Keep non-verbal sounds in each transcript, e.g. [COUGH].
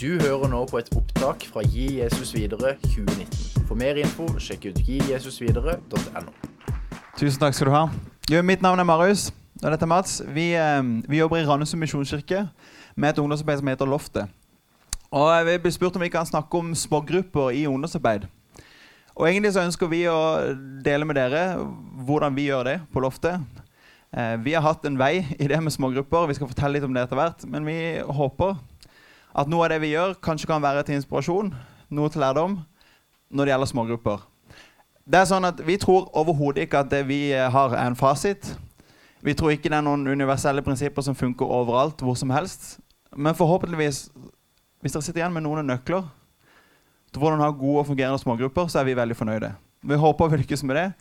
Du hører nå på et opptak fra Gi Jesus videre 2019. For mer info, sjekk ut gijesusvidere.no. Tusen takk skal du ha. Jo, mitt navn er Marius, og dette er Mats. Vi, eh, vi jobber i Randesund misjonskirke med et ungdomsarbeid som heter Loftet. Og Vi blir spurt om vi kan snakke om smågrupper i ungdomsarbeid. Og Egentlig så ønsker vi å dele med dere hvordan vi gjør det på Loftet. Eh, vi har hatt en vei i det med smågrupper. Vi skal fortelle litt om det etter hvert. Men vi håper at noe av det vi gjør, kanskje kan være til inspirasjon, noe til lærdom, når det gjelder smågrupper. Det er sånn at Vi tror overhodet ikke at det vi har, er en fasit. Vi tror ikke det er noen universelle prinsipper som funker overalt, hvor som helst. Men forhåpentligvis, hvis dere sitter igjen med noen nøkler til hvordan ha gode og fungerende smågrupper, så er vi veldig fornøyde. Vi håper vi lykkes med det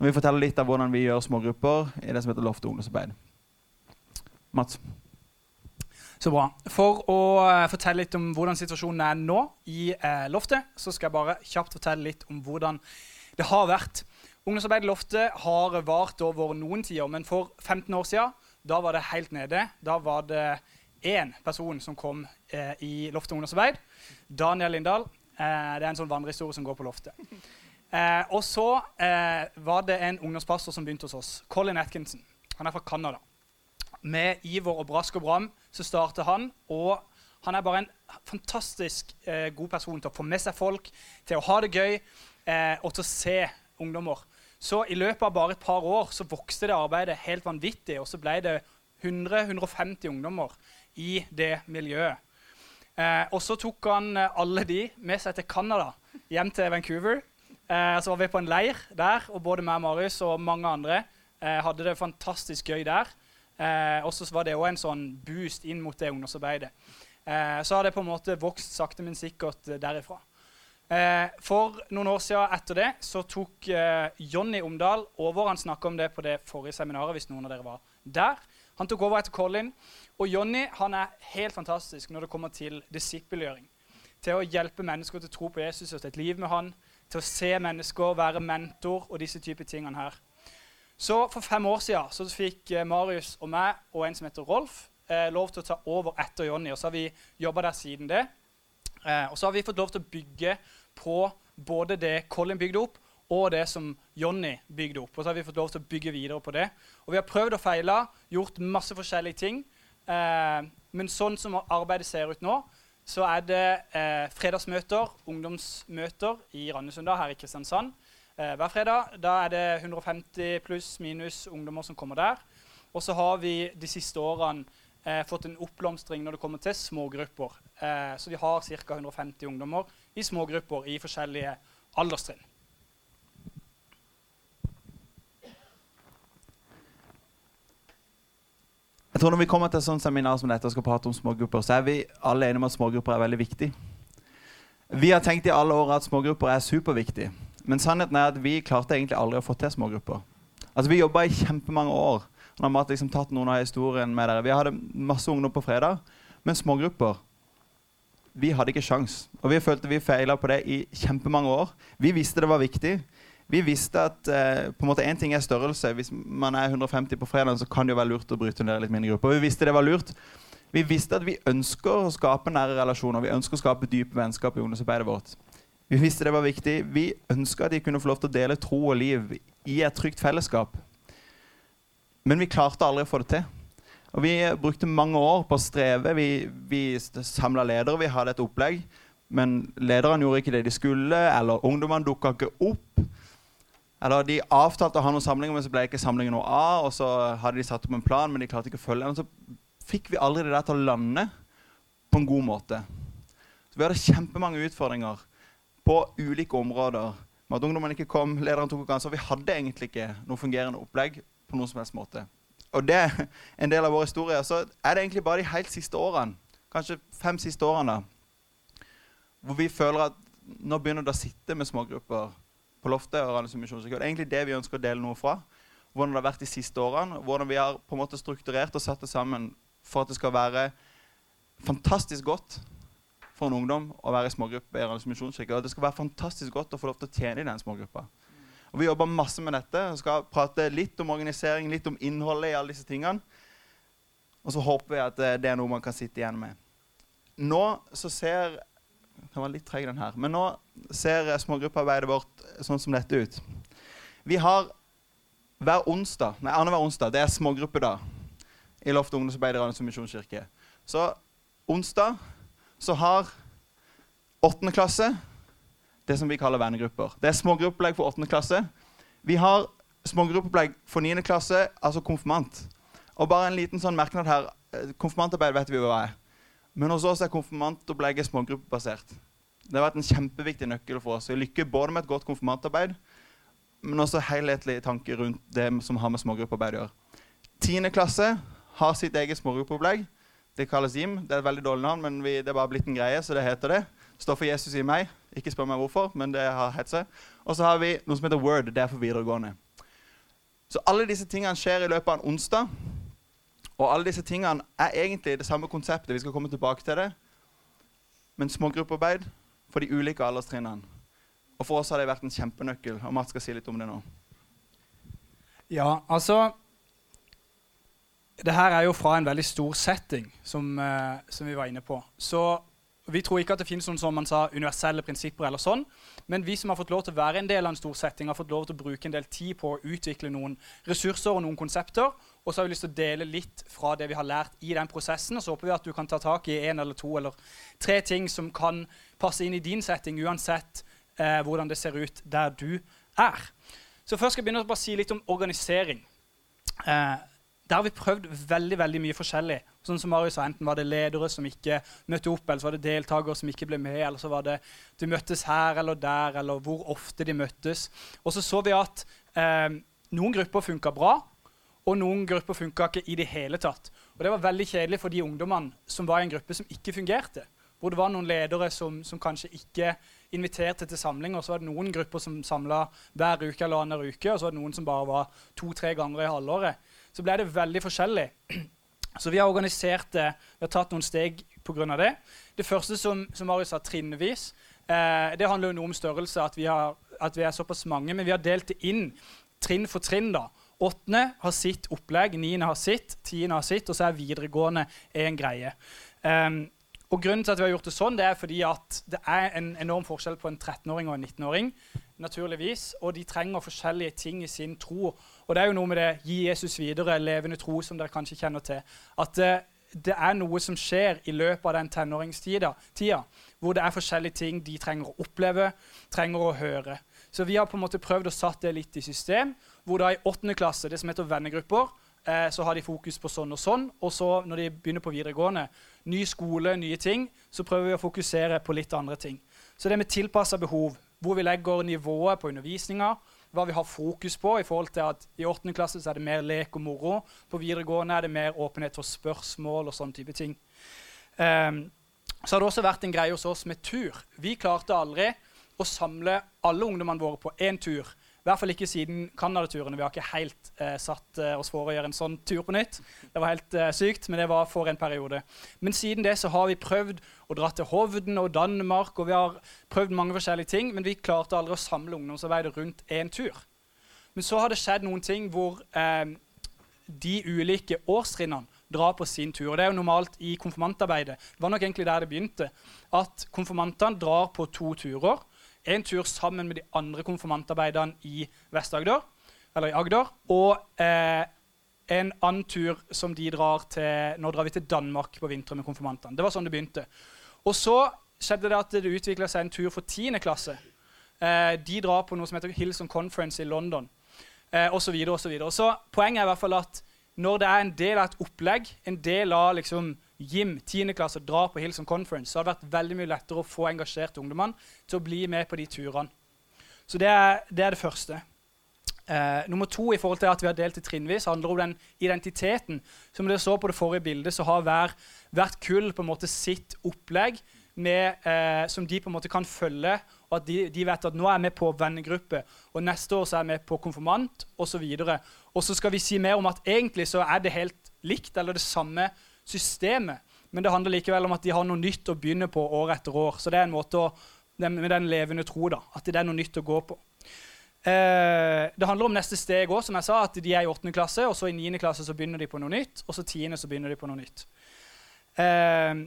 når vi forteller litt av hvordan vi gjør smågrupper i det som heter Loft ungdomsarbeid. Mats? Så bra. For å uh, fortelle litt om hvordan situasjonen er nå i uh, Loftet, så skal jeg bare kjapt fortelle litt om hvordan det har vært. Ungdomsarbeid i Loftet har vart over noen tider, men for 15 år siden da var det helt nede. Da var det én person som kom uh, i Loftet ungdomsarbeid. Daniel Lindahl. det er en sånn vandrehistorie som går på Loftet. og så var det en ungdomspastor som begynte hos oss. Colin Atkinson. Han er fra Canada med iver og brask og bram så starter han. Og han er bare en fantastisk eh, god person til å få med seg folk, til å ha det gøy eh, og til å se ungdommer. Så i løpet av bare et par år så vokste det arbeidet helt vanvittig, og så ble det 100-150 ungdommer i det miljøet. Eh, og så tok han eh, alle de med seg til Canada, hjem til Vancouver. Eh, så var vi på en leir der, og både meg, Marius og mange andre eh, hadde det fantastisk gøy der. Eh, og så var det òg en sånn boost inn mot det ungdomsarbeidet. Eh, så har det på en måte vokst sakte, men sikkert eh, derifra. Eh, for noen år siden etter det så tok eh, Jonny Omdal over. Han snakka om det på det forrige seminaret. hvis noen av dere var der. Han tok over etter Colin. Og Jonny han er helt fantastisk når det kommer til disippelgjøring. Til å hjelpe mennesker til å tro på Jesus og til et liv med han. Til å se mennesker, være mentor og disse typer tingene her. Så For fem år siden så fikk eh, Marius og meg og en som heter Rolf, eh, lov til å ta over etter Jonny. Og så har vi jobba der siden det. Eh, og så har vi fått lov til å bygge på både det Colin bygde opp, og det som Jonny bygde opp. Og så har vi fått lov til å bygge videre på det. Og vi har prøvd og feila, gjort masse forskjellige ting. Eh, men sånn som arbeidet ser ut nå, så er det eh, fredagsmøter, ungdomsmøter i Randesund her i Kristiansand eh, hver fredag. Da er det 150 pluss minus ungdommer som kommer der. Og så har vi de siste årene eh, fått en oppblomstring når det kommer til smågrupper. Eh, så vi har ca. 150 ungdommer i smågrupper i forskjellige alderstrinn. Jeg tror Når vi kommer til et sånt seminar som dette og skal prate om smågrupper, så er vi alle enige om at smågrupper er veldig viktig. Vi har tenkt i alle år at smågrupper er superviktige. Men sannheten er at vi klarte egentlig aldri å få til smågrupper. Altså, vi jobba i kjempemange år. Nå har Matt liksom tatt noen av historien med dere. Vi hadde masse ungdom på fredag, men smågrupper Vi hadde ikke sjans. Og vi følte vi feila på det i kjempemange år. Vi visste det var viktig. Vi visste at eh, på en måte en ting er størrelse. Hvis man er 150 på fredag, så kan det jo være lurt å bryte ned litt mindre grupper. Vi visste det var lurt. Vi visste at vi ønsker å skape nære relasjoner. Vi ønsker å skape dype vennskap i ungdomsarbeidet vårt. Vi visste det var viktig. Vi ønska at de kunne få lov til å dele tro og liv i et trygt fellesskap. Men vi klarte aldri å få det til. Og Vi brukte mange år på å streve. Vi, vi samla ledere, vi hadde et opplegg. Men lederne gjorde ikke det de skulle, eller ungdommene dukka ikke opp. Eller De avtalte å ha noen samlinger, men så ble ikke samlingen noe av. Og så hadde de satt opp en plan, men de klarte ikke å følge den. Så fikk vi aldri det der til å lande på en god måte. Så Vi hadde kjempemange utfordringer på ulike områder. Med at ungdommen ikke kom, lederen tok ansvar. Vi hadde egentlig ikke noe fungerende opplegg på noen som helst måte. Og det er en del av vår historie. Så er det egentlig bare de helt siste årene, kanskje fem siste årene, da, hvor vi føler at nå begynner det å sitte med smågrupper på loftet. og Det er egentlig det vi ønsker å dele noe fra. Hvordan det har vært de siste årene. Hvordan vi har på en måte strukturert og satt det sammen for at det skal være fantastisk godt for en ungdom å være i smågruppe i Randers misjonskirke. Og det skal være fantastisk godt å få lov til å tjene i den smågruppa. Og Vi jobber masse med dette. Vi skal prate litt om organisering, litt om innholdet i alle disse tingene. Og så håper vi at eh, det er noe man kan sitte igjen med. nå så ser Den var litt treg, den her. Men nå ser smågruppearbeidet vårt sånn som dette ut. Vi har hver onsdag Nei, annenhver onsdag. Det er smågruppedag i Loft ungdomsarbeid i Randers misjonskirke. Så onsdag så har åttende klasse det som vi kaller vennegrupper. Det er smågruppeopplegg for åttende klasse. Vi har smågruppeopplegg for niende klasse, altså konfirmant. Og bare en liten sånn merknad her. Konfirmantarbeid vet vi hva er. Men hos oss er konfirmantopplegget smågruppebasert. Det har vært en kjempeviktig nøkkel for oss. Vi lykker både med et godt konfirmantarbeid, men også helhetlig tanke rundt det som har med smågruppearbeid å gjøre. Tiende klasse har sitt eget smågruppeopplegg. Det kalles Jim. Det er et veldig dårlig navn, men vi, det er bare blitt en greie, så det heter det. Står for Jesus i meg. Ikke spør meg hvorfor, men det har hett seg. Og så har vi noe som heter Word. Det er for videregående. Så alle disse tingene skjer i løpet av en onsdag. Og alle disse tingene er egentlig det samme konseptet. Vi skal komme tilbake til det. Men smågruppearbeid for de ulike alderstrinnene. Og for oss har det vært en kjempenøkkel. Og Mats skal si litt om det nå. Ja, altså Det her er jo fra en veldig stor setting, som, eh, som vi var inne på. Så vi tror ikke at det finnes noen som man sa, universelle prinsipper, eller sånn, men vi som har fått lov til å være en del av en stor setting, har fått lov til å bruke en del tid på å utvikle noen ressurser og noen konsepter. Og så har vi lyst til å dele litt fra det vi har lært i den prosessen. Og så håper vi at du kan ta tak i en eller to eller tre ting som kan passe inn i din setting, uansett eh, hvordan det ser ut der du er. Så først skal jeg begynne å bare si litt om organisering. Eh, der har vi prøvd veldig veldig mye forskjellig. Sånn som Marius sa, Enten var det ledere som ikke møtte opp, eller så var det deltakere som ikke ble med, eller så var det de møttes her eller der, eller hvor ofte de møttes. Og så så vi at eh, noen grupper funka bra, og noen grupper funka ikke i det hele tatt. Og det var veldig kjedelig for de ungdommene som var i en gruppe som ikke fungerte. Hvor det var noen ledere som, som kanskje ikke inviterte til samling, og Så var det noen grupper som samla hver uke eller annenhver uke, og så var det noen som bare var to-tre ganger i halvåret. Så ble det veldig forskjellig. Så vi har organisert det, vi har tatt noen steg pga. det. Det første som, som Marius sa, trinnvis, eh, det handler jo noe om størrelse, at vi, har, at vi er såpass mange. Men vi har delt det inn trinn for trinn. da. Åttende har sitt opplegg, niende har sitt, tiende har sitt, og så er videregående en greie. Um, og Grunnen til at vi har gjort det sånn, det er fordi at det er en enorm forskjell på en 13-åring og en 19-åring. naturligvis, Og de trenger forskjellige ting i sin tro. Og det er jo noe med det gi Jesus videre, levende tro, som dere kanskje kjenner til. At det, det er noe som skjer i løpet av den tenåringstida, tida, hvor det er forskjellige ting de trenger å oppleve, trenger å høre. Så vi har på en måte prøvd å satt det litt i system, hvor da i åttende klasse, det som heter vennegrupper, eh, så har de fokus på sånn og sånn. Og så når de begynner på videregående, ny skole, nye ting, så prøver vi å fokusere på litt andre ting. Så det med tilpassa behov, hvor vi legger nivået på undervisninga, hva vi har fokus på i forhold til at i 8. klasse så er det mer lek og moro. På videregående er det mer åpenhet for spørsmål og sånne type ting. Um, så har det også vært en greie hos oss med tur. Vi klarte aldri å samle alle ungdommene våre på én tur. I hvert fall ikke siden Canada-turene. Vi har ikke helt eh, satt eh, oss for å gjøre en sånn tur på nytt. Det var helt eh, sykt, men det var for en periode. Men siden det så har vi prøvd å dra til Hovden og Danmark, og vi har prøvd mange forskjellige ting, men vi klarte aldri å samle ungdomsarbeidet rundt én tur. Men så har det skjedd noen ting hvor eh, de ulike årstrinnene drar på sin tur. Og Det er jo normalt i konfirmantarbeidet. Det var nok egentlig der det begynte. At konfirmantene drar på to turer en tur sammen med de andre konfirmantarbeiderne i Vest-Agder, eller i Agder, og eh, en annen tur som de drar til Nå drar vi til Danmark på vinteren med konfirmantene. Det var sånn det begynte. Og så skjedde det at det utvikla seg en tur for 10. klasse. Eh, de drar på noe som heter Hilson Conference i London, eh, osv. Så, og så, videre. så poenget er i hvert fall at når det er en del av et opplegg, en del av liksom Jim, 10. klasse, drar på Hilson Conference, så har det vært veldig mye lettere å få engasjerte ungdommene til å bli med på de turene. Så det er det, er det første. Eh, nummer to i forhold til at vi har delt i trinnvis, handler om den identiteten. Som dere så på det forrige bildet, så har hver, hvert kull på en måte sitt opplegg med, eh, som de på en måte kan følge. Og at de, de, vet at nå er vi på vennegruppe, og neste år så er vi på konfirmant osv. Og, og så skal vi si mer om at egentlig så er det helt likt, eller det samme systemet. Men det handler likevel om at de har noe nytt å begynne på år etter år. Så det er en måte å, med den levende tro, da, at det er noe nytt å gå på. Eh, det handler om neste steg òg, som jeg sa, at de er i 8. klasse, og så i 9. klasse så begynner de på noe nytt, og så 10. så begynner de på noe nytt. Eh,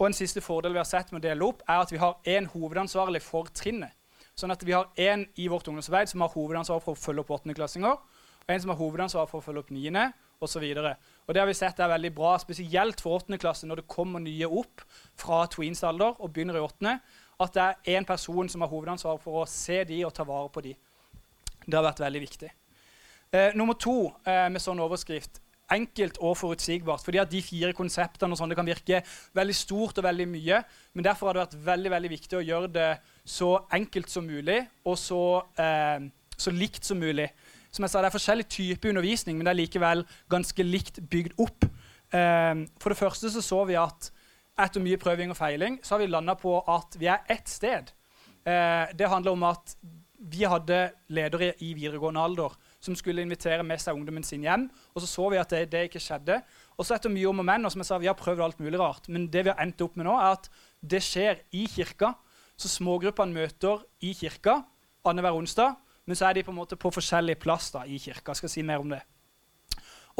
Og en siste fordel vi har sett med å dele opp, er at vi har én hovedansvarlig for trinnet. Sånn at vi har én i vårt ungdomsarbeid som har hovedansvar for å følge opp åttendeklassinger, og en som har hovedansvar for å følge opp niende, osv. Det har vi sett er veldig bra, spesielt for åttende klasse når det kommer nye opp fra tweens-alder og begynner i åttende, at det er én person som har hovedansvar for å se de og ta vare på de. Det har vært veldig viktig. Eh, nummer to eh, med sånn overskrift enkelt og forutsigbart. fordi at de fire konseptene og sånn, det kan virke veldig stort og veldig mye. Men derfor har det vært veldig veldig viktig å gjøre det så enkelt som mulig og så, eh, så likt som mulig. Som jeg sa, Det er forskjellig type undervisning, men det er likevel ganske likt bygd opp. Eh, for det første så, så vi at etter mye prøving og feiling så har vi landa på at vi er ett sted. Eh, det handler om at vi hadde ledere i videregående alder som skulle invitere med seg ungdommen sin hjem. Og så så vi at det, det ikke skjedde. Og så etter mye om og men, og som jeg sa, vi har prøvd alt mulig rart, men det vi har endt opp med nå, er at det skjer i kirka. Så smågruppene møter i kirka annenhver onsdag, men så er de på en måte på forskjellig plass da, i kirka. Jeg skal si mer om det.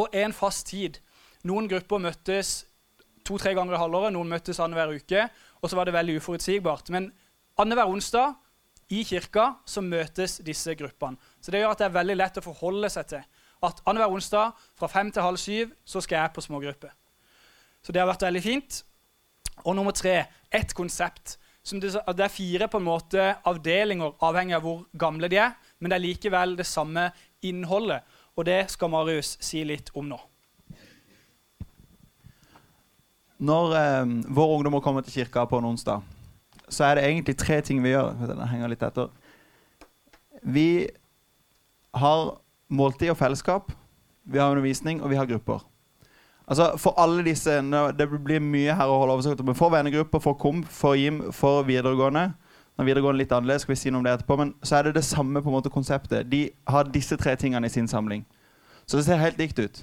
Og en fast tid. Noen grupper møttes to-tre ganger i halvåret, noen møttes annenhver uke. Og så var det veldig uforutsigbart. Men annenhver onsdag i kirka så møtes disse gruppene. Så det gjør at det er veldig lett å forholde seg til at annenhver onsdag fra fem til halv syv så skal jeg på smågruppe. Så det har vært veldig fint. Og nummer tre ett konsept. Det, det, er fire på en måte avdelinger, avhengig av hvor gamle de er. Men det er likevel det samme innholdet. Og det skal Marius si litt om nå. Når eh, våre ungdommer kommer til kirka på en onsdag, så er det egentlig tre ting vi gjør. Den henger litt etter. Vi har måltid og fellesskap, vi har undervisning, og vi har grupper. Altså For alle disse Det blir mye her å holde oversikt over. For vennegrupper, for KOM, for JIM, for videregående. Når videregående litt annerledes, skal vi si noe om det etterpå, men så er det det samme på en måte konseptet. De har disse tre tingene i sin samling. Så det ser helt likt ut.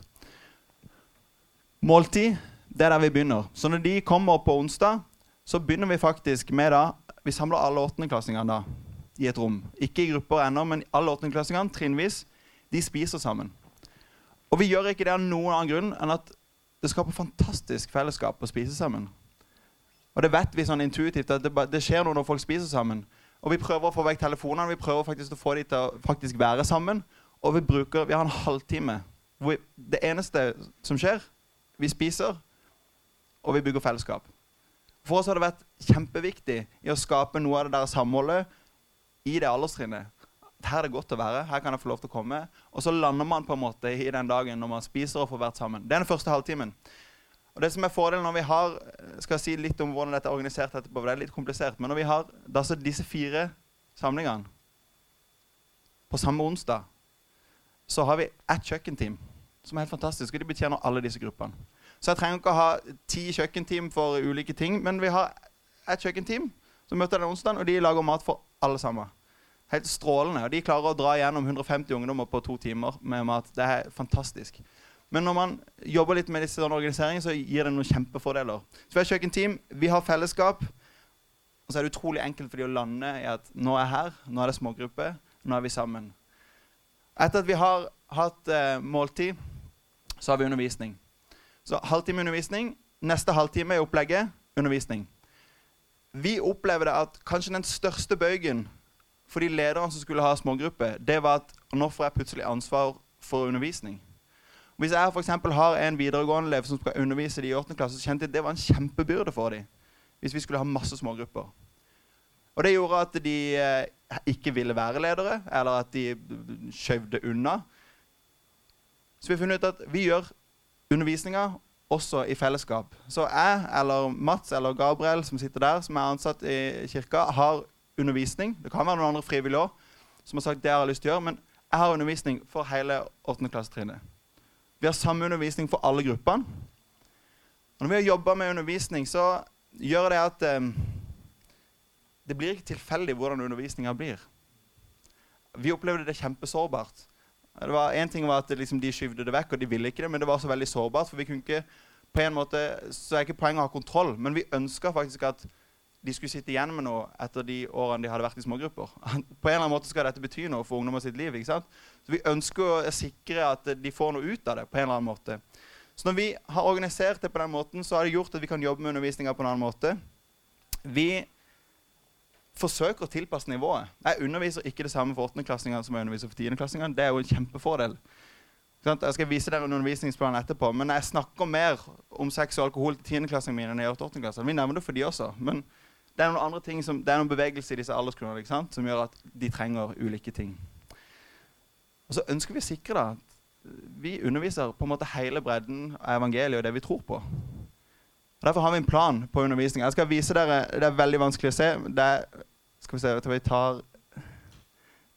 Måltid, det er der vi begynner. Så når de kommer på onsdag, så begynner vi faktisk med da Vi samler alle åttendeklassingene i et rom. Ikke i grupper ennå, men alle åttendeklassingene trinnvis. De spiser sammen. Og vi gjør ikke det av noen annen grunn enn at det skaper fantastisk fellesskap å spise sammen. Og det vet vi sånn intuitivt at det, det skjer noe når folk spiser sammen. Og vi prøver å få vekk telefonene, vi prøver faktisk å få dem til å faktisk være sammen. Og vi bruker, vi har en halvtime hvor det eneste som skjer, vi spiser, og vi bygger fellesskap. For oss har det vært kjempeviktig i å skape noe av det der samholdet i det alderstrinnet. Her er det godt å være. Her kan jeg få lov til å komme. Og så lander man på en måte i den dagen når man spiser og får vært sammen. Det er den første halvtimen. Og det som er fordelen når vi har skal jeg si litt om hvordan dette er organisert etterpå, det er litt komplisert, men når vi har disse fire samlingene på samme onsdag, så har vi ett kjøkkenteam som er helt fantastisk, og de betjener alle disse gruppene. Så jeg trenger ikke å ha ti kjøkkenteam for ulike ting, men vi har et kjøkkenteam som møter den onsdagen, og de lager mat for alle sammen. Helt strålende. Og de klarer å dra gjennom 150 ungdommer på to timer med mat. Det er fantastisk. Men når man jobber litt med disse organiseringene, så gir det noen kjempefordeler. Så Vi har kjøkkenteam, vi har fellesskap, og så er det utrolig enkelt for de å lande i at nå er jeg her, nå er det smågruppe, nå er vi sammen. Etter at vi har hatt eh, måltid, så har vi undervisning. Så halvtime undervisning. Neste halvtime er opplegget undervisning. Vi opplever det at kanskje den største bøygen for de lederne som skulle ha smågruppe, det var at nå får jeg plutselig ansvar for undervisning. Hvis jeg for har en videregående elev som skal undervise de i 8. klasse, så kjente jeg at det var en kjempebyrde for dem. Hvis vi skulle ha masse smågrupper. Og det gjorde at de eh, ikke ville være ledere, eller at de skjøvde unna. Så vi har funnet ut at vi gjør undervisninga også i fellesskap. Så jeg eller Mats eller Gabriel som sitter der, som er ansatt i kirka, har undervisning. Det kan være noen andre frivillige òg som har sagt det jeg har lyst til å gjøre, men jeg har undervisning for hele 8. klassetrinnet. Vi har samme undervisning for alle gruppene. Og når vi har jobba med undervisning, så gjør det at eh, det blir ikke tilfeldig hvordan undervisninga blir. Vi opplevde det kjempesårbart. Det var en ting var at liksom, De skyvde det vekk, og de ville ikke det, men det var så veldig sårbart. for vi kunne ikke, på en måte, Så er ikke poenget å ha kontroll, men vi ønska faktisk at de skulle sitte igjen med noe etter de årene de hadde vært i smågrupper. [LAUGHS] På en eller annen måte skal dette bety noe for ungdommer sitt liv. ikke sant? Så Vi ønsker å sikre at de får noe ut av det. på en eller annen måte. Så når vi har organisert det på den måten, så har det gjort at vi kan jobbe med undervisninga på en annen måte. Vi forsøker å tilpasse nivået. Jeg underviser ikke det samme for 8.-klassingene som jeg underviser for 10.-klassingene. Det er jo en kjempefordel. Jeg skal vise dere undervisningsplanen etterpå, men jeg snakker mer om sex og alkohol til 10.-klassingene mine enn jeg gjør til 8. Vi nevner det for de også. Men det er noen andre ting som, det er noen bevegelse i disse aldersgrunnene som gjør at de trenger ulike ting. Og så ønsker vi å sikre da, vi underviser på en måte hele bredden av evangeliet og det vi tror på. Derfor har vi en plan på undervisning. Jeg skal vise dere, Det er veldig vanskelig å se. Det er, skal vi se, jeg tror Vi tar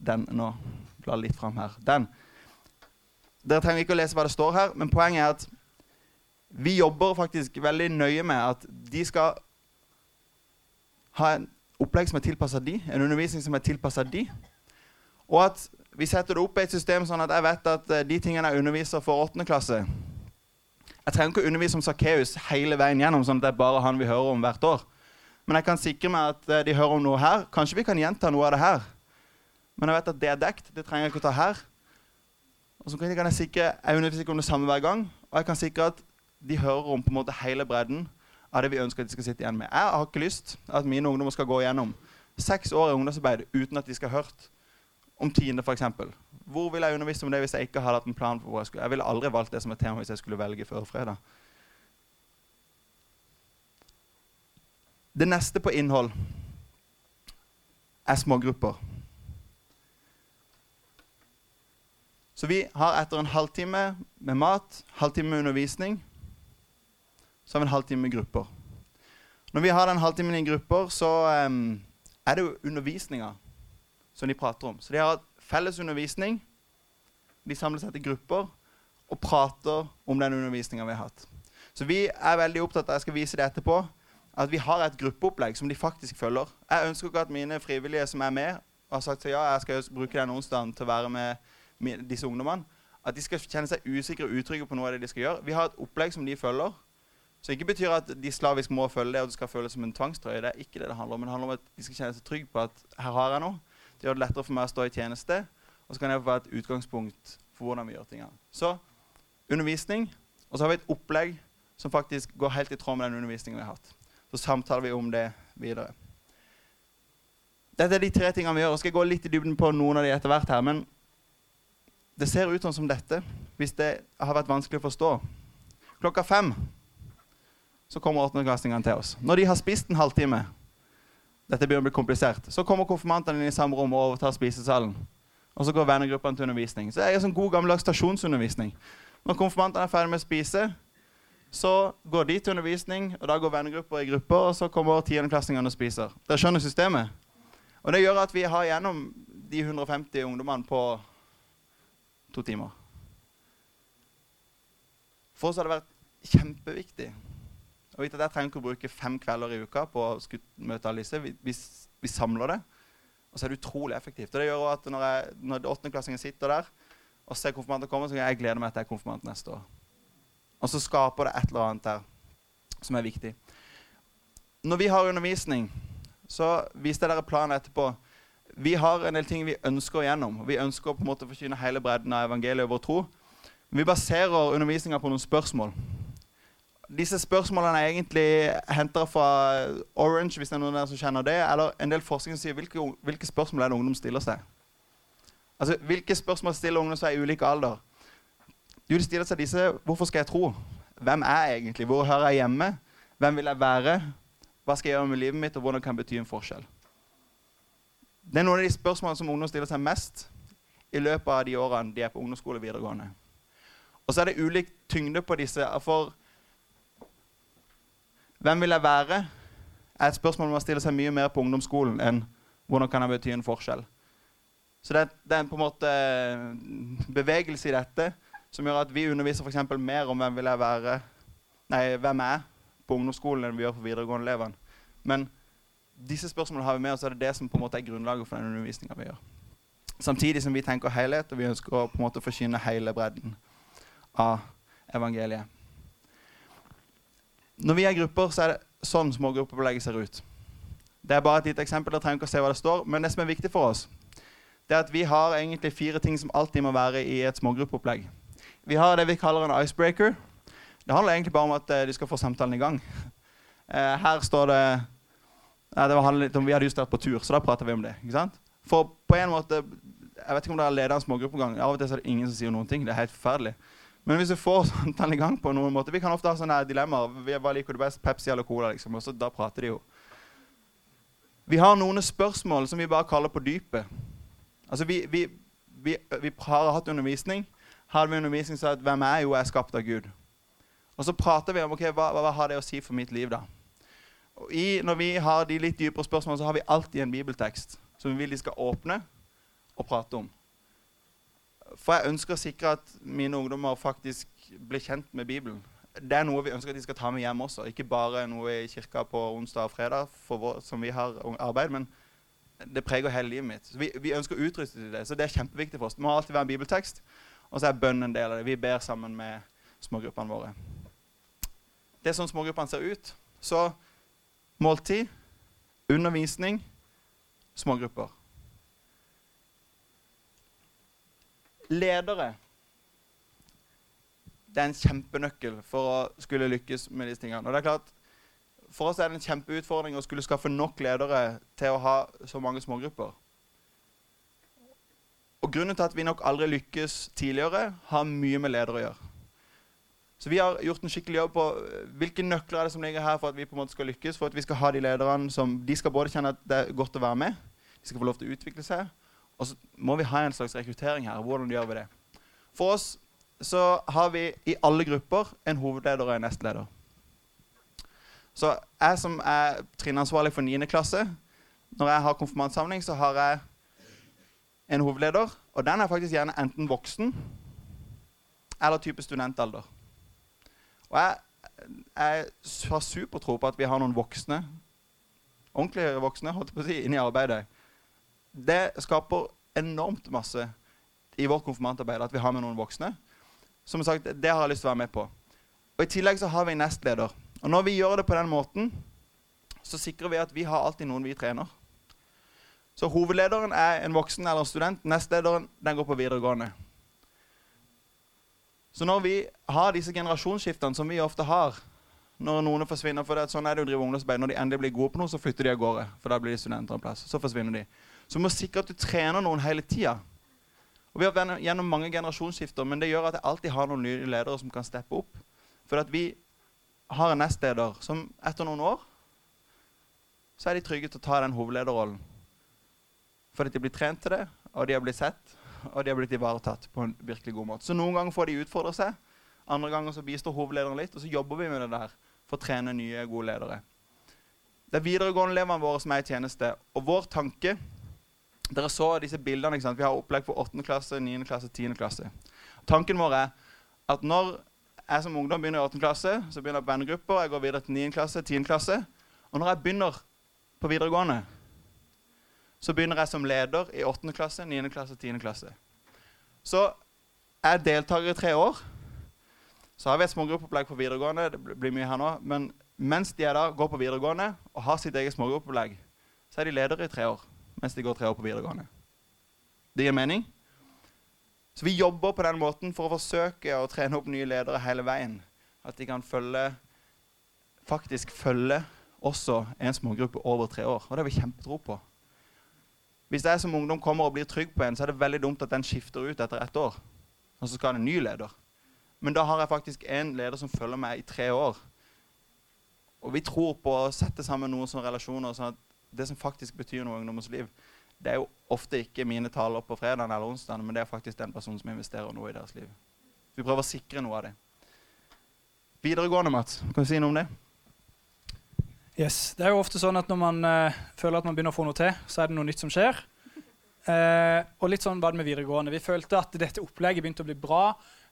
den nå. Bla litt fram her. Den. Dere trenger ikke å lese hva det står her, men poenget er at vi jobber faktisk veldig nøye med at de skal ha en opplegg som er tilpassa de, en undervisning som er tilpassa de, og at vi setter det opp i et system sånn at jeg vet at uh, de tingene jeg underviser for 8. klasse Jeg trenger ikke å undervise om Sakkeus hele veien gjennom, sånn at det er bare han vi hører om hvert år. Men jeg kan sikre meg at uh, de hører om noe her. Kanskje vi kan gjenta noe av det her. Men jeg vet at det er dekt. Det trenger jeg ikke å ta her. Og så kan jeg sikre jeg underviser ikke om det samme hver gang. Og jeg kan sikre at de hører om på en måte hele bredden av det vi ønsker at de skal sitte igjen med. Jeg har ikke lyst at mine ungdommer skal gå igjennom seks år i ungdomsarbeid uten at de skal ha hørt om tiende, f.eks. Hvor ville jeg undervist om det hvis jeg ikke hadde hatt en plan? for hvor Jeg skulle? Jeg ville aldri valgt det som et tema hvis jeg skulle velge før fredag. Det neste på innhold er smågrupper. Så vi har etter en halvtime med mat, halvtime med undervisning, så har vi en halvtime med grupper. Når vi har den halvtimen i grupper, så um, er det jo undervisninga som de prater om. Så de har felles undervisning. De samler seg til grupper og prater om den undervisninga vi har hatt. Så vi er veldig opptatt av jeg skal vise det etterpå, at vi har et gruppeopplegg som de faktisk følger. Jeg ønsker ikke at mine frivillige som er med, og har sagt så ja, jeg skal bruke den onsdagen til å være med disse ungdommene, at de skal kjenne seg usikre og utrygge på noe av det de skal gjøre. Vi har et opplegg som de følger. Så ikke betyr at de slavisk må følge det, og det skal føles som en tvangstrøye. Det er ikke det det handler om. Men det handler om at de skal kjenne seg trygge på at her har jeg noe. Det gjør det lettere for meg å stå i tjeneste, og så kan jeg få et utgangspunkt for hvordan vi gjør tingene. Så undervisning, og så har vi et opplegg som faktisk går helt i tråd med den undervisninga vi har hatt. Så samtaler vi om det videre. Dette er de tre tingene vi gjør. og skal gå litt i dybden på noen av de etter hvert her, men det ser ut som dette hvis det har vært vanskelig å forstå. Klokka fem så kommer åttendeklassingene til oss. Når de har spist en halvtime, dette begynner å bli komplisert. Så kommer konfirmantene inn i samme rom og overtar spisesalen. Og så går vennegruppene til undervisning. Så det er sånn god gammeldags stasjonsundervisning. Når konfirmantene er ferdig med å spise, så går de til undervisning, og da går vennegrupper i grupper, og så kommer tiendeklassingene og spiser. Dere skjønner systemet? Og det gjør at vi har gjennom de 150 ungdommene på to timer. For oss har det vært kjempeviktig å vite at Jeg trenger ikke å bruke fem kvelder i uka på å møte alle disse. Vi, vi, vi, samler det, og så er det utrolig effektivt. Og det gjør at Når, jeg, når åttendeklassingen sitter der og ser konfirmanter komme, så kan jeg glede meg til jeg er konfirmant neste år. Og så skaper det et eller annet der som er viktig. Når vi har undervisning, så viste jeg dere planen etterpå. Vi har en del ting vi ønsker igjennom. Vi ønsker på en måte å forkynne hele bredden av evangeliet og vår tro. Men Vi baserer undervisninga på noen spørsmål disse spørsmålene er egentlig henta fra Orange, hvis det er noen der som kjenner det. Eller en del forskning som sier hvilke, hvilke spørsmål er det ungdom stiller seg. Altså, Hvilke spørsmål stiller ungdom seg i ulik alder? De stiller seg disse Hvorfor skal jeg tro? Hvem er jeg egentlig? Hvor hører jeg hjemme? Hvem vil jeg være? Hva skal jeg gjøre med livet mitt, og hvordan kan det bety en forskjell? Det er noen av de spørsmålene som ungdom stiller seg mest i løpet av de årene de er på ungdomsskole og videregående. Og så er det ulik tyngde på disse. For hvem vil jeg være? er et spørsmål man stiller seg mye mer på ungdomsskolen enn hvordan kan jeg bety en forskjell. Så det, det, er på en måte bevegelse i dette som gjør at vi underviser for mer om hvem vil jeg være, nei, hvem er på ungdomsskolen enn vi gjør for videregående elevene. Men disse spørsmålene har vi med oss, og det er det som på en måte er grunnlaget for den undervisninga vi gjør. Samtidig som vi tenker helhet, og vi ønsker å på en måte forkynne hele bredden av evangeliet. Når vi er grupper, så er det sånn smågruppeopplegget ser ut. Det er bare et lite eksempel. Dere trenger ikke å se hva det står. Men det som er viktig for oss, det er at vi har egentlig fire ting som alltid må være i et smågruppeopplegg. Vi har det vi kaller en icebreaker. Det handler egentlig bare om at eh, de skal få samtalen i gang. Eh, her står det ja, det var litt om, Vi hadde just vært på tur, så da prater vi om det. ikke sant? For på en måte Jeg vet ikke om dere leder en smågruppegang. Av og til er det ingen som sier noen ting. Det er helt forferdelig. Men hvis vi får [LAUGHS] samtalen i gang på noen måte Vi kan ofte ha sånne dilemmaer. Vi- Hva liker du best? Pepsi eller Cola? liksom, og så Da prater de jo. Vi har noen spørsmål som vi bare kaller på dypet. Altså, vi, vi, vi, vi har hatt undervisning. Hadde vi undervisning så at hvem er jo er skapt av Gud. Og så prater vi om ok, hva, hva har det å si for mitt liv. da? Og i, når vi har de litt dypere spørsmålene, så har vi alltid en bibeltekst som vi vil de skal åpne og prate om. For jeg ønsker å sikre at mine ungdommer faktisk blir kjent med Bibelen. Det er noe vi ønsker at de skal ta med hjem også. Ikke bare noe i kirka på onsdag og fredag vår, som vi har arbeid, men det preger hele livet mitt. Så vi, vi ønsker å utruste til det, så det er kjempeviktig for oss. Det må alltid være en bibeltekst, og så er bønn en del av det. Vi ber sammen med smågruppene våre. Det er sånn smågruppene ser ut. Så måltid, undervisning, smågrupper. Ledere. Det er en kjempenøkkel for å skulle lykkes med disse tingene. Og det er klart, For oss er det en kjempeutfordring å skulle skaffe nok ledere til å ha så mange smågrupper. Og Grunnen til at vi nok aldri lykkes tidligere, har mye med ledere å gjøre. Så vi har gjort en skikkelig jobb på eh, hvilke nøkler er det som ligger her for at vi på en måte skal lykkes. For at vi skal ha de lederne som de skal både kjenne at det er godt å være med, de skal få lov til å utvikle seg. Og så må vi ha en slags rekruttering her. Hvordan gjør vi det? For oss så har vi i alle grupper en hovedleder og en nestleder. Så jeg som er trinnansvarlig for 9. klasse, når jeg har konfirmantsamling, så har jeg en hovedleder. Og den er faktisk gjerne enten voksen eller type studentalder. Og jeg, jeg har supertro på at vi har noen voksne, ordentlige voksne, holdt på å si, inne i arbeidet. Det skaper enormt masse i vårt konfirmantarbeid at vi har med noen voksne. Som sagt, Det har jeg lyst til å være med på. Og I tillegg så har vi nestleder. Og når vi gjør det på den måten, så sikrer vi at vi har alltid noen vi trener. Så hovedlederen er en voksen eller en student. Nestlederen den går på videregående. Så når vi har disse generasjonsskiftene som vi ofte har når noen forsvinner for det, sånn er det å drive ungdomsarbeid, Når de endelig blir gode på noe, så flytter de av gårde. For da blir de studenter en plass. Så forsvinner de. Så du må sikre at du trener noen hele tida. Og Vi har vært gjennom mange generasjonsskifter, men det gjør at jeg alltid har noen nye ledere som kan steppe opp. For at vi har en nestleder som etter noen år så er de trygge til å ta den hovedlederrollen. Fordi de blir trent til det, og de har blitt sett, og de har blitt ivaretatt på en virkelig god måte. Så noen ganger får de utfordre seg, andre ganger så bistår hovedlederen litt, og så jobber vi med det der for å trene nye, gode ledere. Det er videregående-elevene våre som er i tjeneste, og vår tanke dere så disse bildene. ikke sant? Vi har opplegg for 8. klasse, 9. klasse, 10. klasse. Tanken vår er at når jeg som ungdom begynner i 8. klasse, så begynner jeg på vennegrupper, jeg går videre til 9. klasse, 10. klasse. Og når jeg begynner på videregående, så begynner jeg som leder i 8. klasse, 9. klasse, 10. klasse. Så er jeg deltaker i tre år. Så har vi et smågruppeopplegg på videregående. det blir mye her nå, Men mens de er da, går på videregående og har sitt eget smågruppeopplegg, så er de ledere i tre år mens de går tre år på videregående. Det gir mening? Så vi jobber på den måten for å forsøke å trene opp nye ledere hele veien. At de kan følge, faktisk følge også en smågruppe over tre år. Og det har vi kjempetro på. Hvis jeg som ungdom kommer og blir trygg på en, så er det veldig dumt at den skifter ut etter ett år. Og så skal ha en ny leder. Men da har jeg faktisk en leder som følger meg i tre år. Og vi tror på å sette sammen noen sånne relasjoner sånn at det som faktisk betyr noe i ungdommens liv, det er jo ofte ikke mine taler på fredag eller onsdag, men det er faktisk den personen som investerer noe i deres liv. Vi prøver å sikre noe av det. Videregående, Mats. Kan du si noe om det? Yes. Det er jo ofte sånn at når man uh, føler at man begynner å få noe til, så er det noe nytt som skjer. Uh, og litt sånn var det med videregående. Vi følte at dette opplegget begynte å bli bra.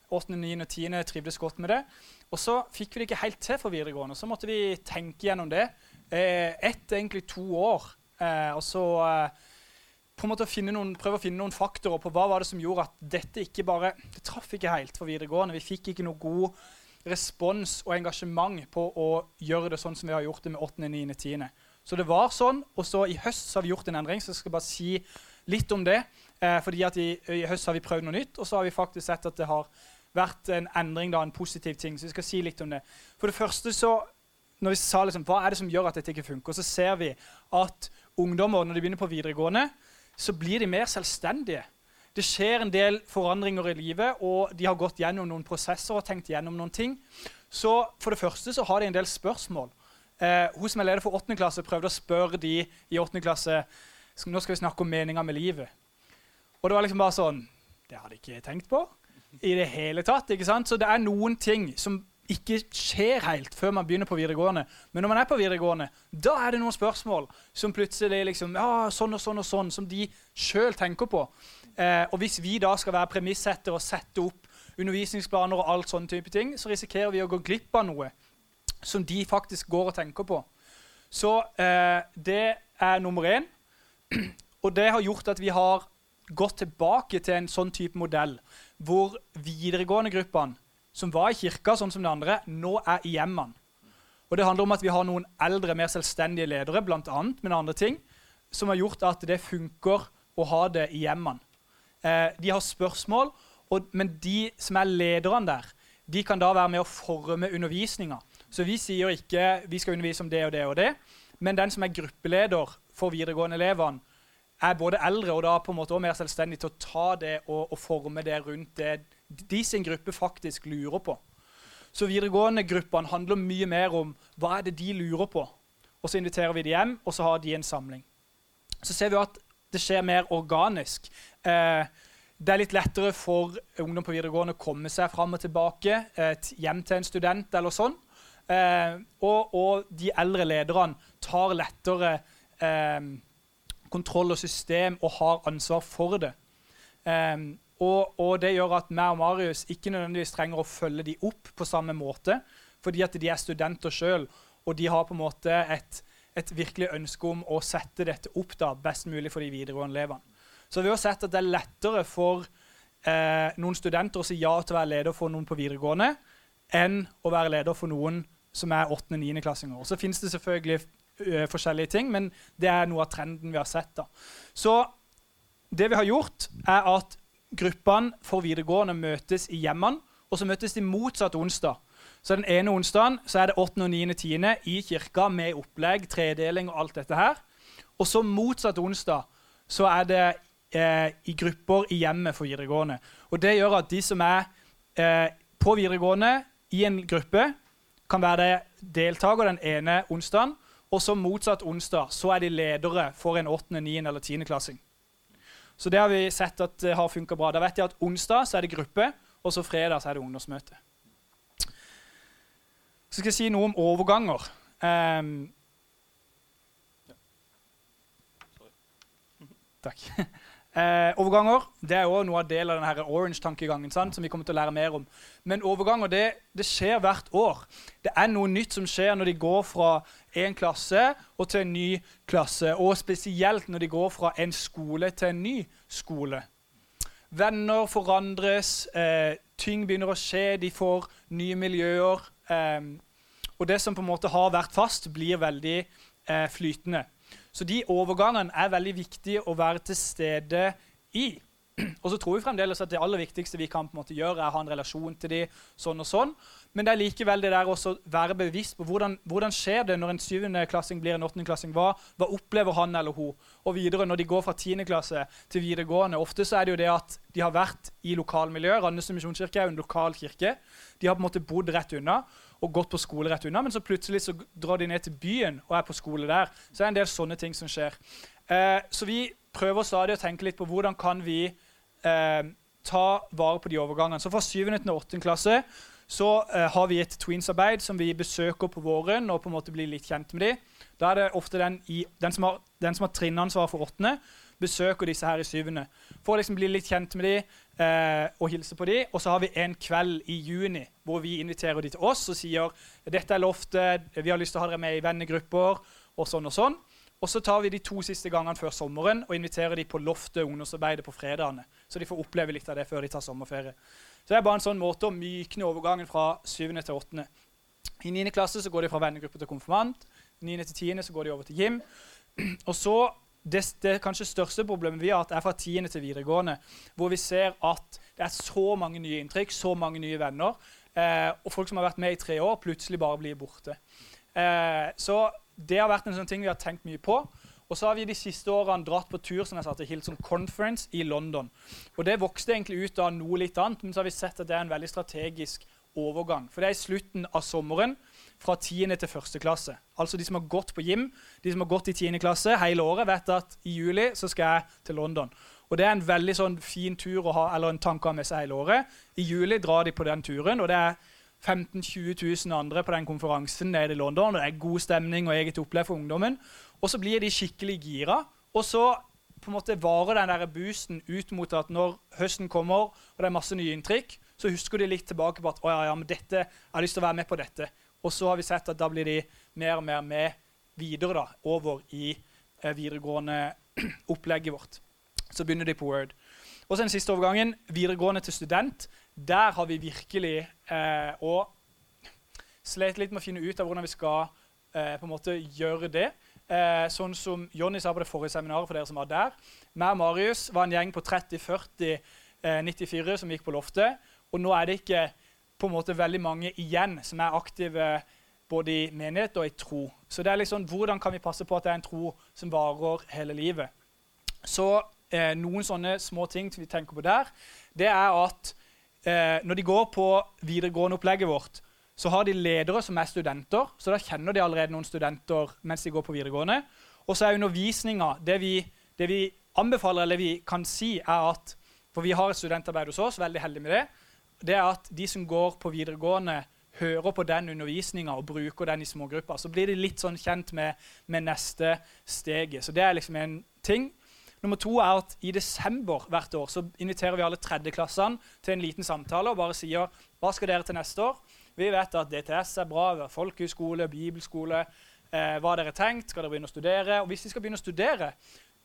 8., 9. og 10. trivdes godt med det. Og så fikk vi det ikke helt til for videregående. Så måtte vi tenke gjennom det. Eh, ett, egentlig to år. Eh, og så eh, på en måte noen, prøve å finne noen faktorer på hva var det som gjorde at dette ikke bare Det traff ikke helt for videregående. Vi fikk ikke noe god respons og engasjement på å gjøre det sånn som vi har gjort det med 8., 9., 10. Så det var sånn, og så i høst så har vi gjort en endring, så jeg skal bare si litt om det. Eh, fordi at i, i høst har vi prøvd noe nytt, og så har vi faktisk sett at det har vært en endring, da, en positiv ting. Så vi skal si litt om det. For det første så når vi sa liksom, Hva er det som gjør at dette ikke funker? Så ser vi at ungdommer når de begynner på videregående, så blir de mer selvstendige. Det skjer en del forandringer i livet, og de har gått gjennom noen prosesser og tenkt gjennom noen ting. Så for det første så har de en del spørsmål. Eh, hun som er leder for 8. klasse, prøvde å spørre de i 8. klasse nå skal vi snakke om meninga med livet. Og det var liksom bare sånn Det hadde jeg ikke tenkt på i det hele tatt. ikke sant? Så det er noen ting som ikke skjer helt før man begynner på videregående. Men når man er på videregående, da er det noen spørsmål som plutselig liksom, ja, sånn og sånn og sånn, som de sjøl tenker på. Eh, og hvis vi da skal være premissetter og sette opp undervisningsplaner og alt sånne type ting, så risikerer vi å gå glipp av noe som de faktisk går og tenker på. Så eh, det er nummer én. [CLEARS THROAT] Og det har gjort at vi har gått tilbake til en sånn type modell, hvor videregående-gruppene som var i kirka, sånn som de andre, nå er i hjemmene. Og Det handler om at vi har noen eldre, mer selvstendige ledere blant annet, men andre ting, som har gjort at det funker å ha det i hjemmene. Eh, de har spørsmål, og, men de som er lederne der, de kan da være med å forme undervisninga. Så vi sier ikke vi skal undervise om det og det og det, men den som er gruppeleder for videregående elevene, er både eldre og da på en måte også mer selvstendig til å ta det og, og forme det rundt det de sin gruppe faktisk lurer på. Så videregående-gruppene handler mye mer om hva er det de lurer på. Og så inviterer vi dem hjem, og så har de en samling. Så ser vi at det skjer mer organisk. Eh, det er litt lettere for ungdom på videregående å komme seg fram og tilbake eh, hjem til en student eller sånn. Eh, og, og, de eldre lederne tar lettere eh, kontroll og system og har ansvar for det. Eh, og, og, det gjør at meg og Marius ikke nødvendigvis trenger å følge de opp på samme måte, fordi at de er studenter sjøl, og de har på en måte et, et, virkelig ønske om å sette dette opp da, best mulig for de videregående elevene. Så vi har sett at det er lettere for eh, noen studenter å si ja til å være leder for noen på videregående enn å være leder for noen som er 8. og 9. klassinger. Så finnes det selvfølgelig uh, forskjellige ting, men det er noe av trenden vi har sett. da. Så det vi har gjort, er at gruppene for videregående møtes i hjemmene, og så møtes de motsatt onsdag. Så den ene onsdagen så er det 8. og 9. tiende i kirka med opplegg, tredeling og alt dette her. Og så motsatt onsdag så er det eh, i grupper i hjemmet for videregående. Og det gjør at de som er eh, på videregående i en gruppe, kan være deltaker den ene onsdagen, og så motsatt onsdag så er de ledere for en 8., 9. eller 10. klassing. Så det har vi sett at det har funka bra. Da vet jeg at onsdag så er det gruppe, og så fredag så er det ungdomsmøte. Så skal jeg si noe om overganger. Um, Takk. [LAUGHS] Eh, overganger det er også noe av del av denne Orange-tankegangen som vi kommer til å lære mer om. Men overganger det, det, skjer hvert år. Det er noe nytt som skjer når de går fra en klasse og til en ny klasse. Og spesielt når de går fra en skole til en ny skole. Venner forandres, eh, ting begynner å skje, de får nye miljøer. Eh, og det som på en måte har vært fast, blir veldig eh, flytende. Så de overgangene er veldig viktige å være til stede i. [CLEARS THROAT] Og så tror vi fremdeles at det aller viktigste vi kan på en måte gjøre, er å ha en relasjon til dem, sånn og sånn. Men det er likevel det der å være bevisst på hvordan, hvordan skjer det når en syvendeklassing blir en åttendeklassing. Hva, hva opplever han eller hun? Og videre, når de går fra tiendeklasse til videregående. Ofte så er det jo det at de har vært i lokalmiljøet. Randesund misjonskirke er jo en lokal kirke. De har på en måte bodd rett unna og gått på skole rett unna, men så plutselig så drar de ned til byen og er på skole der. Så det er en del sånne ting som skjer. Eh, så vi prøver stadig å tenke litt på hvordan kan vi eh, ta vare på de overgangene. Så fra 7. til 8. klasse så eh, har vi et tweens-arbeid som vi besøker på våren og på en måte blir litt kjent med dem. Da er det ofte den, i, den som har, den har trinnansvar for åttende, besøker disse her i syvende. For å liksom bli litt kjent med dem eh, og hilse på dem. Og så har vi en kveld i juni hvor vi inviterer dem til oss og sier dette er loftet, vi har lyst til å ha dere med i vennegrupper og sånn og sånn. Og så tar vi de to siste gangene før sommeren og inviterer dem på loftet ungdomsarbeidet på fredagene. Så de får oppleve litt av det før de tar sommerferie. Så det er bare en sånn måte å mykne overgangen fra 7. til 8. I 9. klasse så går de fra vennegruppe til konfirmant. 9. til 10. så går de over til gym. Og så det, det kanskje største problemet vi har hatt, er fra tiende til videregående, hvor vi ser at det er så mange nye inntrykk, så mange nye venner, eh, og folk som har vært med i tre år, plutselig bare blir borte. Eh, så det har vært en sånn ting vi har tenkt mye på. Og så har vi de siste årene dratt på tur som jeg sa, til Hilton Conference i London. Og Det vokste egentlig ut av noe litt annet, men så har vi sett at det er en veldig strategisk overgang. For det er i slutten av sommeren fra 10. til 1. klasse. Altså de som har gått på gym, de som har gått i 10. klasse hele året, vet at i juli så skal jeg til London. Og Det er en veldig sånn fin tur å ha, eller en tanke å ha med seg hele året. I juli drar de på den turen, og det er 15 000-20 000 andre på den konferansen nede i London. og Det er god stemning og eget opplegg for ungdommen. Og så blir de skikkelig gira. Og så på en måte varer den der boosten ut mot at når høsten kommer og det er masse nye inntrykk, så husker de litt tilbake på at å ja, ja, men dette, jeg har lyst til å være med på dette. Og så har vi sett at da blir de mer og mer med videre da, over i eh, videregående [CLEARS THROAT] opplegget vårt. Så begynner de på Word. Og så den siste overgangen, videregående til student. Der har vi virkelig eh, og slet litt med å finne ut av hvordan vi skal eh, på en måte gjøre det. Eh, sånn som Jonny sa på det forrige seminaret for dere som var der. Meg og Marius var en gjeng på 30-40 94 som gikk på loftet. Og nå er det ikke på en måte veldig mange igjen som er aktive både i menighet og i tro. Så det er liksom, hvordan kan vi passe på at det er en tro som varer hele livet? Så eh, noen sånne små ting vi tenker på der, det er at eh, når de går på videregående opplegget vårt, så har de ledere som er studenter, så da kjenner de allerede noen studenter mens de går på videregående. Og så er undervisninga det, det, vi anbefaler, eller vi kan si, er at For vi har et studentarbeid hos oss, veldig heldig med det. Det er at de som går på videregående, hører på den undervisninga og bruker den i smågrupper. Så blir de litt sånn kjent med, med neste steget. Så det er liksom en ting. Nummer to er at I desember hvert år så inviterer vi alle tredjeklassene til en liten samtale og bare sier hva skal dere til neste år. Vi vet at DTS er bra, vi har folkehøyskole, bibelskole. Eh, hva har dere tenkt? Skal dere begynne å studere? Og Hvis de skal begynne å studere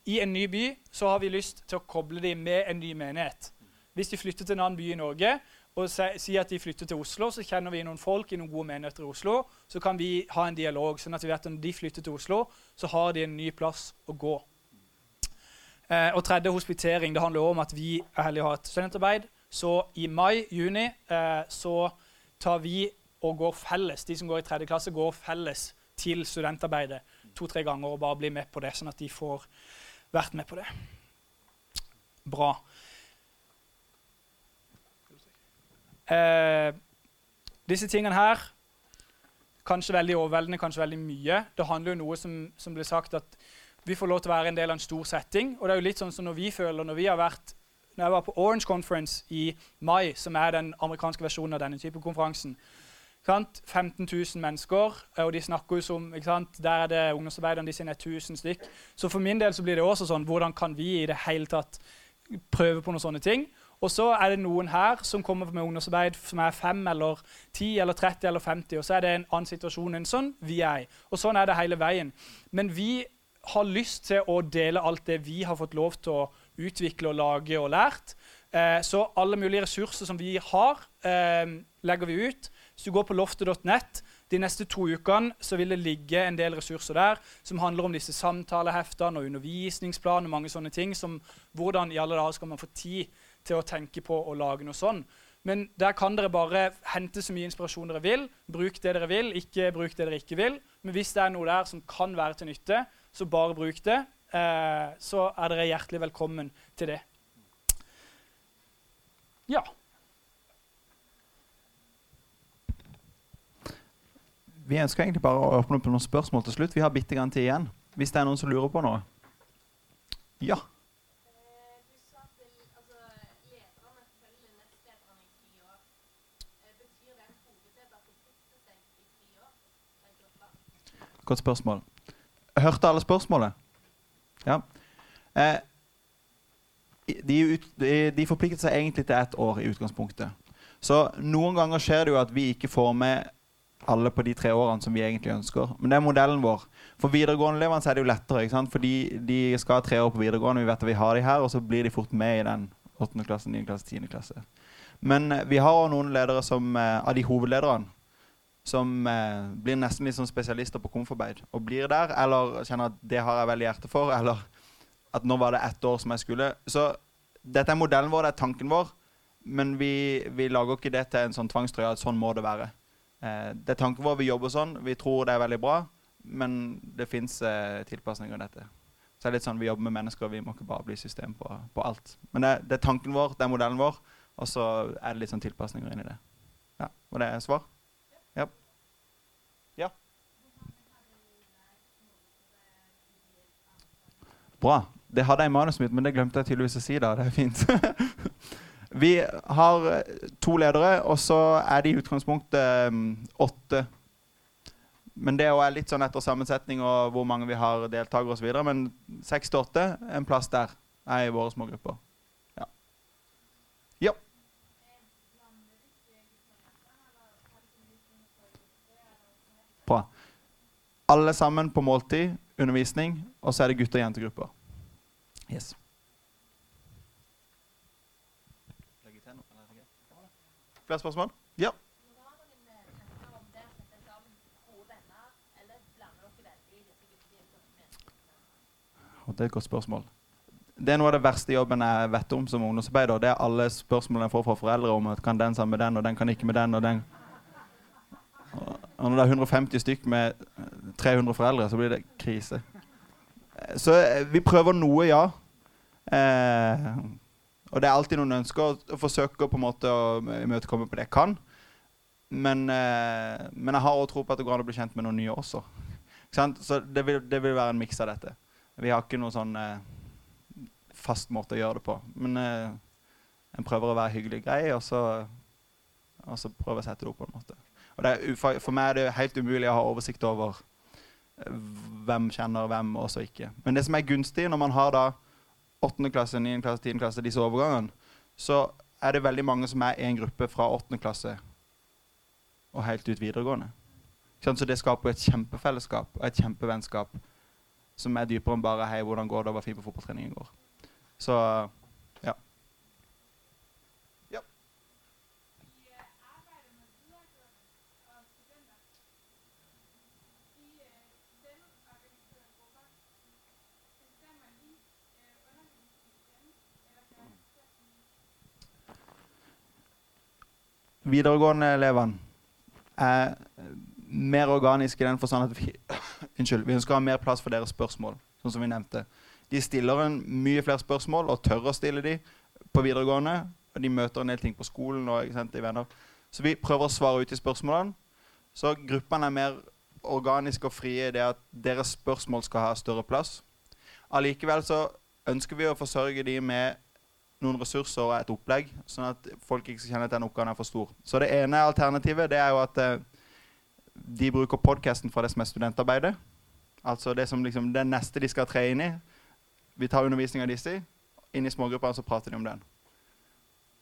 i en ny by, så har vi lyst til å koble dem med en ny menighet. Hvis de flytter til en annen by i Norge og sier at de flytter til Oslo, så kjenner vi noen folk i noen gode menigheter i Oslo. Så kan vi ha en dialog, sånn at vi vet at når de flytter til Oslo, så har de en ny plass å gå. Eh, og tredje hospitering. Det handler om at vi er heldige å ha et studentarbeid. Så i mai-juni eh, så tar vi og går felles. De som går i tredje klasse, går felles til studentarbeidet to-tre ganger og bare blir med på det, sånn at de får vært med på det. Bra. Eh, disse tingene her Kanskje veldig overveldende, kanskje veldig mye. Det handler jo noe som, som ble sagt at vi får lov til å være en del av en stor setting. Og det er jo litt sånn som når vi føler når vi har vært når jeg var på Orange Conference i mai, som er den amerikanske versjonen av denne type konferansen 15 000 mennesker, og de snakker jo som Der er det ungdomsarbeiderne de sine 1000 stykk. Så for min del så blir det også sånn Hvordan kan vi i det hele tatt prøve på noen sånne ting? Og så er det noen her som kommer med ungdomsarbeid som er 5 eller 10 eller 30 eller 50. Og så er det en annen situasjon enn sånn vi er i. Og sånn er det hele veien. Men vi har lyst til å dele alt det vi har fått lov til å utvikle og lage og lært. Eh, så alle mulige ressurser som vi har, eh, legger vi ut. Hvis du går på loftet.nett de neste to ukene, så vil det ligge en del ressurser der som handler om disse samtaleheftene og undervisningsplan og mange sånne ting. som Hvordan i alle dager skal man få tid til å tenke på å lage noe sånn. Men der kan dere bare hente så mye inspirasjon dere vil. Bruk det dere vil, ikke bruk det dere ikke vil. Men hvis det er noe der som kan være til nytte, så bare bruk det. Eh, så er dere hjertelig velkommen til det. Ja. Vi ønsker egentlig bare å åpne opp noen spørsmål til slutt. Vi har bitte grann tid igjen. Hvis det er noen som lurer på noe. Ja. Godt spørsmål. Hørte alle spørsmålet? Ja. Eh, de, de, forpliktet seg egentlig til ett år i utgangspunktet. Så noen ganger skjer det jo at vi ikke får med alle på de tre årene som vi egentlig ønsker. Men det er modellen vår. For videregående-elevene er det jo lettere. ikke sant? Fordi de skal ha tre år på videregående, vi vet at vi har de her, og så blir de fort med i den 8. klasse, 9. klasse, 10. klasse. Men eh, vi har også noen ledere som, eh, av de hovedlederne som eh, blir nesten litt sånn spesialister på komforbeid, Og blir der, eller kjenner at det har jeg veldig hjerte for, eller at nå var det ett år som jeg skulle. Så dette er modellen vår, det er tanken vår. Men vi, vi lager ikke det til en sånn tvangstrøye at sånn må det være. Eh, det er tanken vår, vi jobber sånn. Vi tror det er veldig bra. Men det fins eh, tilpasninger i dette. Så det er litt sånn, Vi jobber med mennesker, vi må ikke bare bli system på, på alt. Men det, det, er tanken vår, det er modellen vår, og så er det litt sånn tilpasninger inni det. Ja, Var det svar? Ja. ja. Bra. Det hadde jeg i manuset mitt, men det glemte jeg tydeligvis å si. da. Det er fint. [LAUGHS] vi har eh, to ledere, og så er de i utgangspunktet um, åtte men det er litt sånn etter sammensetning og hvor mange vi har deltakere osv. Men seks til åtte, en plass der, er i våre små grupper. Ja. ja. Bra. Alle sammen på måltid, undervisning, og så er det gutte- og jentegrupper. Yes. Flere spørsmål? Ja. Og det er et godt spørsmål. Det er noe av det verste jobben jeg vet om som ungdomsarbeider. Det er alle spørsmålene jeg får fra foreldre om at kan den sammen med den, og den kan ikke med den, og den Og når det er 150 stykk med 300 foreldre, så blir det krise. Så eh, vi prøver noe, ja. Eh, og det er alltid noen ønsker, og forsøker på en måte å imøtekomme på det jeg kan. Men, eh, men jeg har også tro på at det går an å bli kjent med noen nye også. Så det vil, det vil være en miks av dette. Vi har ikke noen sånn eh, fast måte å gjøre det på. Men eh, en prøver å være hyggelig grei, og så, og så prøver å sette det opp på en måte. Og er, for meg er det helt umulig å ha oversikt over eh, hvem kjenner hvem, og så ikke. Men det som er gunstig når man har da 8. klasse, 9. klasse, 10. klasse, disse overgangene, så er det veldig mange som er i en gruppe fra 8. klasse og helt ut videregående. Så det skaper et kjempefellesskap og et kjempevennskap som er dypere enn bare 'hei, hvordan går det, var fint på fotballtreningen går'. Så ja. ja. Videregående-elevene er mer organiske i den forstand at vi, [COUGHS] unnskyld, vi ønsker å ha mer plass for deres spørsmål. sånn som vi nevnte. De stiller en mye flere spørsmål og tør å stille de på videregående. og De møter en del ting på skolen. og sant, venner. Så vi prøver å svare ut i spørsmålene. Så gruppene er mer organiske og frie i det at deres spørsmål skal ha større plass. Allikevel så ønsker vi å forsørge de med noen ressurser og et opplegg, sånn at folk ikke skal kjenne at den oppgaven er for stor. Så det ene alternativet det er jo at eh, de bruker podkasten fra det som er studentarbeidet. Altså det som liksom, det neste de skal tre inn i. Vi tar undervisning av disse. Inn i smågrupper så prater de om den.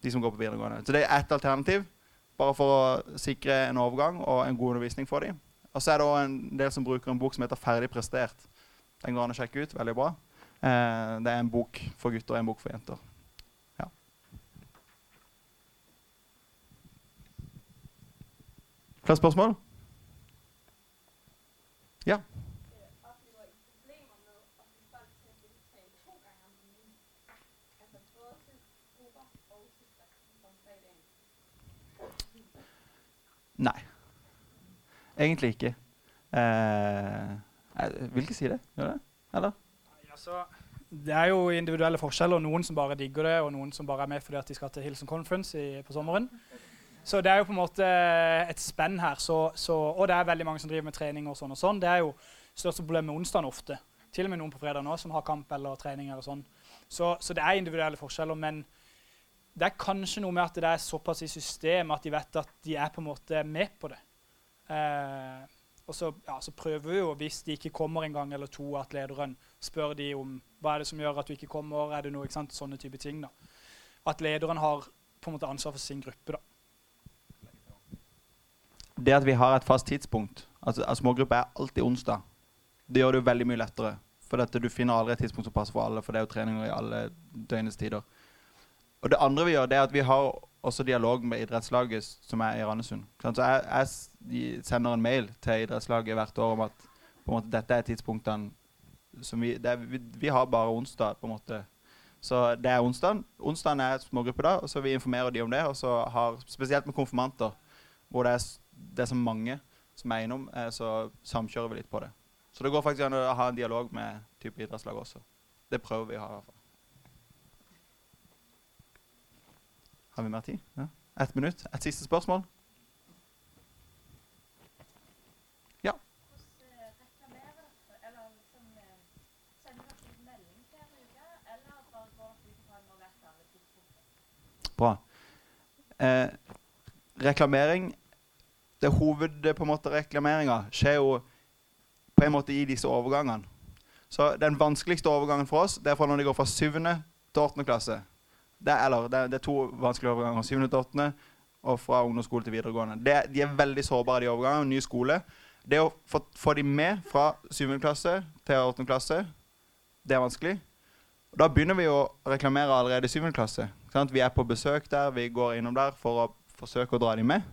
De som går på videregående. Så det er ett alternativ. Bare for å sikre en overgang og en god undervisning for dem. Og så er det òg en del som bruker en bok som heter 'Ferdig prestert'. Den går an å sjekke ut. Veldig bra. Eh, det er en bok for gutter og en bok for jenter. Flere spørsmål? Ja. Nei. Egentlig ikke. Eh, jeg vil ikke si det. Gjør det? Eller? Altså, det er jo individuelle forskjeller. Noen som bare digger det, og noen som bare er med fordi de skal til Hilson Conference i, på sommeren. Så det er jo på en måte et spenn her. Så, så, og det er veldig mange som driver med trening. og sånn og sånn. Det er jo største problemet med onsdagen ofte. Til og med noen på fredag nå som har kamp eller trening. eller sånn. Så, så, det er individuelle forskjeller. Men det er kanskje noe med at det er såpass i systemet at de vet at de er på en måte med på det. Eh, og så, ja, så, prøver vi jo, hvis de ikke kommer en gang eller to, at lederen spør de om hva er det som gjør at du ikke kommer. er det noe, ikke sant, Sånne type ting. da. At lederen har på en måte ansvar for sin gruppe. da det at vi har et fast tidspunkt altså, altså Smågruppe er alltid onsdag. Det gjør det jo veldig mye lettere. For dette, du finner aldri et tidspunkt som passer for alle, for det er jo treninger i alle døgnets tider. Og det andre vi gjør, det er at vi har også dialog med idrettslaget som er i Randesund. Så jeg, jeg, sender en mail til idrettslaget hvert år om at på en måte, dette er tidspunktene som vi, er, vi, vi har bare onsdag, på en måte. Så det er onsdag. Onsdagen er smågruppe da, og så vi informerer de om det. Og så har, spesielt med konfirmanter, hvor det er, det er så mange som er innom, eh, så samkjører vi litt på det. Så det går faktisk an å ha en dialog med type idrettslag også. Det prøver vi å ha. i hvert fall. Har vi mer tid? Ja. Ett minutt. Et siste spørsmål? Ja. Eh, liksom eh? Bra. Eh, reklamering Det hovedreklameringa skjer jo på en måte i disse overgangene. Så den vanskeligste overgangen for oss det er fra når de går fra 7. til 8. klasse. Det er, eller, det, det er to vanskelige overganger. 7. til 8. og fra ungdomsskole til videregående. Det, de er veldig sårbare, de overgangene. Ny skole. Det å få, få de med fra 7. klasse til 8. klasse, det er vanskelig. Og Da begynner vi å reklamere allerede i 7. klasse. Sant? Vi er på besøk der, vi går innom der for å forsøke å dra dem med.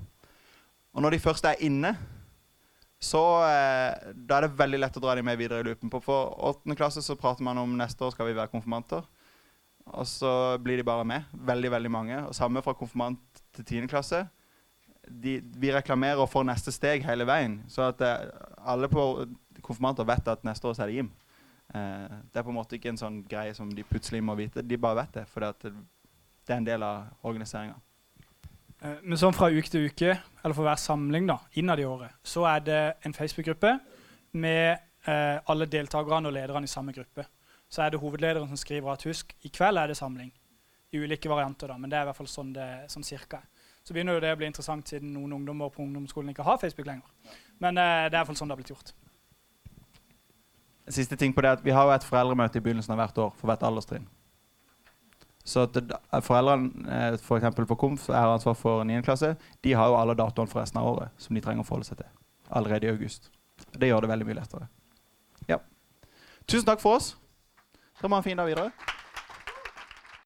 Og når de først er inne, så eh, da er det veldig lett å dra dem med videre i loopen. På for åttende klasse så prater man om neste år skal vi være konfirmanter. Og så blir de bare med. Veldig, veldig mange. Og samme fra konfirmant til tiende klasse. De, vi reklamerer for neste steg hele veien. Så at eh, alle på konfirmanter vet at neste år så er det gym. Eh, det er på en måte ikke en sånn greie som de plutselig må vite. De bare vet det, for det er en del av organiseringa. Eh, Men sånn fra uke til uke, eller for hver samling da, innad i året, så er det en Facebook-gruppe med eh, alle deltakerne og lederne i samme gruppe. Så er det hovedlederen som skriver at husk, i kveld er det samling. I ulike varianter, da, men det er i hvert fall sånn det sånn cirka er. Så begynner jo det å bli interessant siden noen ungdommer på ungdomsskolen ikke har Facebook lenger. Men eh, det er i hvert fall sånn det har blitt gjort. Siste ting på det er at Vi har jo et foreldremøte i begynnelsen av hvert år for hvert alderstrinn. Så at foreldrene eh, for på KOMF er ansvar for 9. klasse. De har jo alle datoene for resten av året som de trenger å forholde seg til. Allerede i august. Det gjør det veldig mye lettere. Ja. Tusen takk for oss. Dere må ha en fin dag videre.